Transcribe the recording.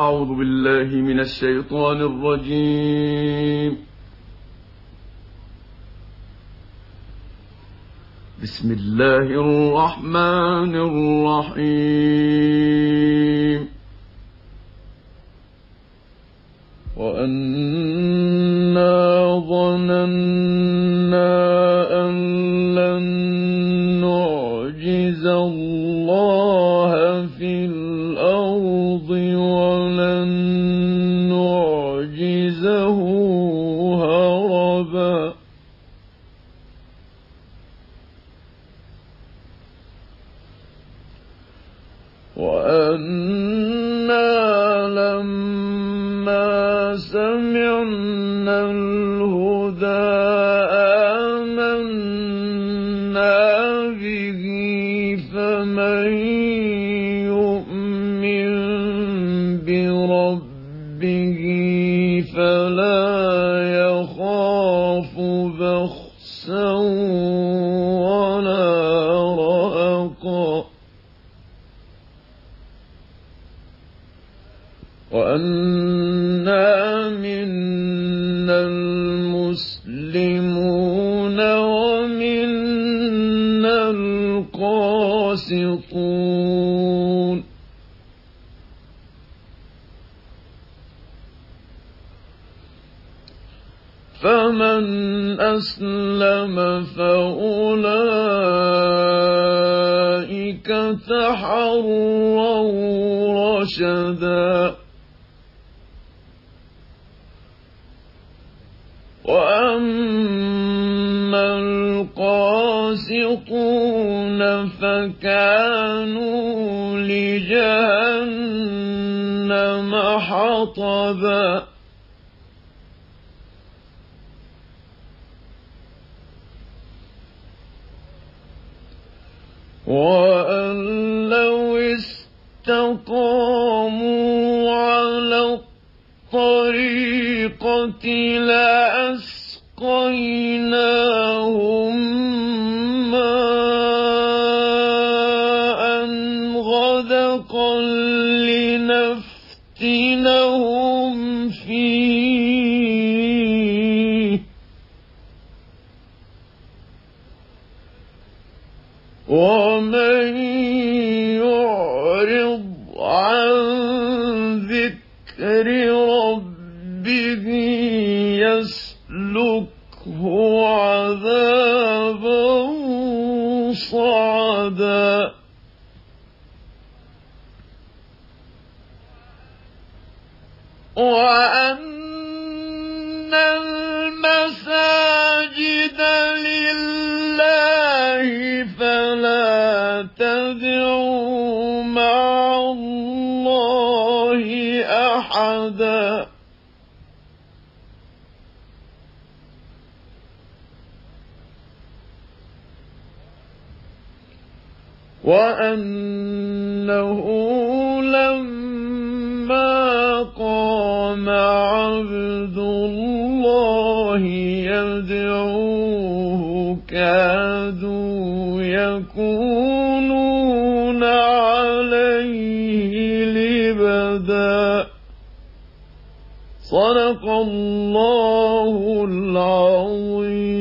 أعوذ بالله من الشيطان الرجيم. بسم الله الرحمن الرحيم. وأنا ظننا أن لن نعجز الله الأرض ولن نعجزه هربا. وأنا لما سمعنا يخاف بخسا ولا رهقا وأنا منا المسلمون ومنا القاسطون. فمن أسلم فأولئك تحروا رشدا. وأما القاسطون فكانوا لجهنم حطبا. وأن لو استقاموا على الطريقة لأسقيناهم ماء غدقا لنفتنهم فيه ومن يعرض عن ذكر ربه يسلكه عذابا صعدا. وأن تدعوا مع الله أحدا. وأنه لما قام عبد الله يدعوه كادوا يكونون صدق الله العظيم.